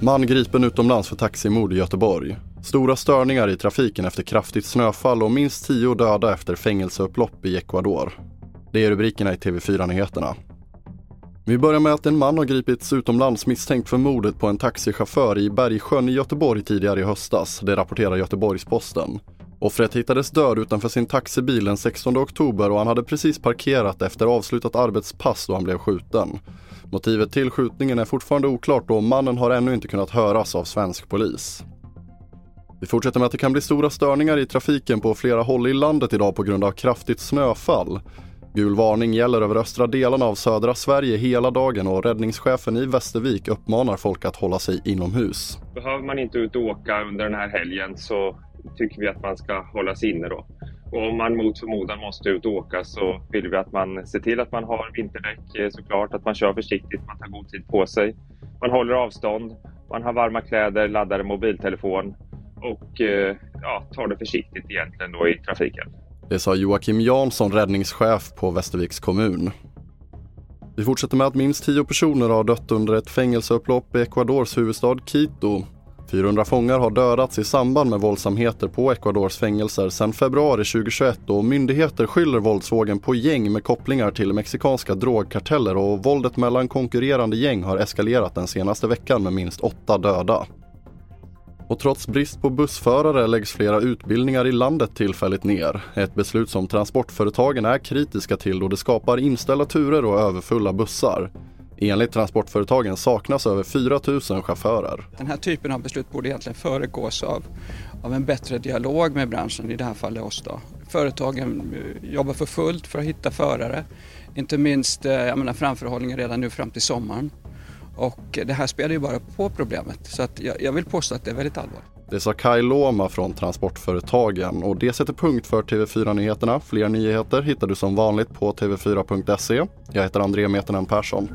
Man gripen utomlands för taximord i Göteborg. Stora störningar i trafiken efter kraftigt snöfall och minst tio döda efter fängelseupplopp i Ecuador. Det är rubrikerna i TV4-nyheterna. Vi börjar med att en man har gripits utomlands misstänkt för mordet på en taxichaufför i Bergsjön i Göteborg tidigare i höstas. Det rapporterar Göteborgs-Posten. Offret hittades död utanför sin taxibil den 16 oktober och han hade precis parkerat efter avslutat arbetspass då han blev skjuten. Motivet till skjutningen är fortfarande oklart och mannen har ännu inte kunnat höras av svensk polis. Vi fortsätter med att det kan bli stora störningar i trafiken på flera håll i landet idag på grund av kraftigt snöfall. Gul varning gäller över östra delarna av södra Sverige hela dagen och räddningschefen i Västervik uppmanar folk att hålla sig inomhus. Behöver man inte ut och åka under den här helgen så tycker vi att man ska hålla sig inne då. Och om man mot förmodan måste ut och åka så vill vi att man ser till att man har vinterdäck eh, såklart, att man kör försiktigt, man tar god tid på sig. Man håller avstånd, man har varma kläder, laddar mobiltelefon och eh, ja, tar det försiktigt egentligen då i trafiken. Det sa Joakim Jansson, räddningschef på Västerviks kommun. Vi fortsätter med att minst tio personer har dött under ett fängelseupplopp i Ecuadors huvudstad Quito. 400 fångar har dödats i samband med våldsamheter på Ecuadors fängelser sedan februari 2021 och myndigheter skyller våldsvågen på gäng med kopplingar till mexikanska drogkarteller och våldet mellan konkurrerande gäng har eskalerat den senaste veckan med minst åtta döda. Och trots brist på bussförare läggs flera utbildningar i landet tillfälligt ner. Ett beslut som transportföretagen är kritiska till då det skapar inställda turer och överfulla bussar. Enligt transportföretagen saknas över 4 000 chaufförer. Den här typen av beslut borde egentligen föregås av, av en bättre dialog med branschen, i det här fallet oss. Då. Företagen eh, jobbar för fullt för att hitta förare. Inte minst eh, jag menar, framförhållningen redan nu fram till sommaren. Och det här spelar ju bara på problemet. Så att jag, jag vill påstå att det är väldigt allvarligt. Det sa Kai Loma från Transportföretagen och det sätter punkt för TV4-nyheterna. Fler nyheter hittar du som vanligt på tv4.se. Jag heter André Metenen Persson.